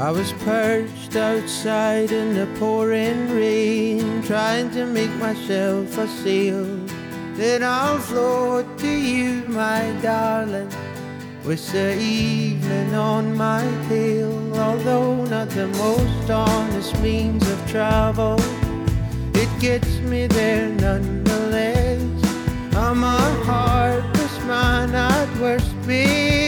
I was perched outside in the pouring rain, trying to make myself a sail. Then I'll float to you, my darling, with the evening on my tail. Although not the most honest means of travel, it gets me there nonetheless. I'm a heartless man at worst, babe,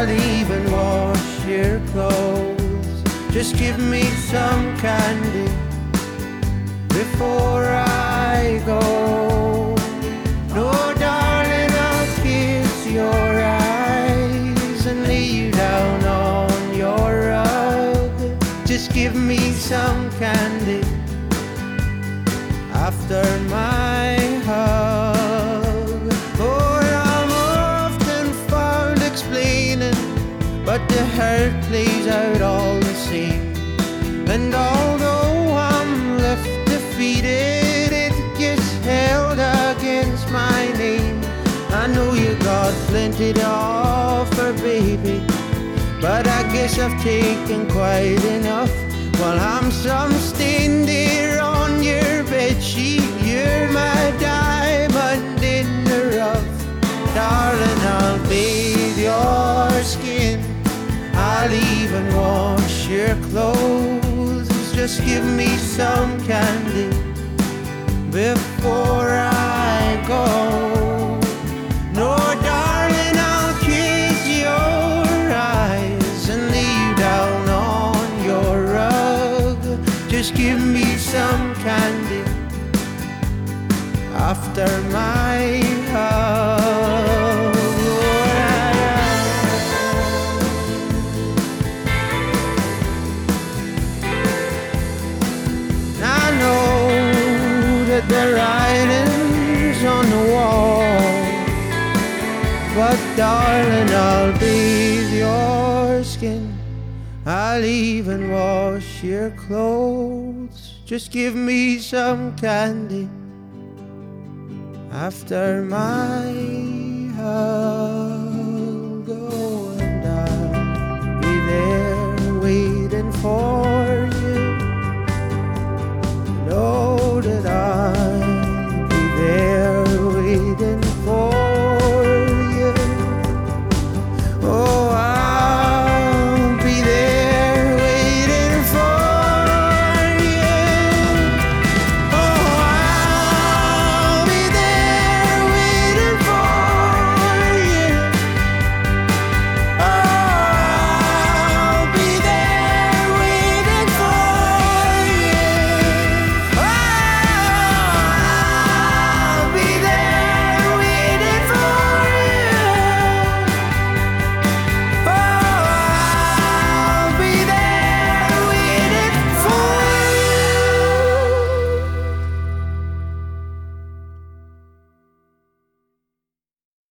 I'll even wash your clothes. Just give me some candy before I go. No, darling, I'll kiss your eyes and lay you down on your rug. Just give me some candy after my hug. But the hurt plays out all the same. And although I'm left defeated, it gets held against my name. I know you got plenty to offer, baby, but I guess I've taken quite enough. While I'm some stain there on your bedsheet, you're my clothes. Just give me some candy before I go. No, darling, I'll kiss your eyes and lay you down on your rug. Just give me some candy after my hug. The writing's on the wall, but darling, I'll bathe your skin. I'll even wash your clothes. Just give me some candy after my hug.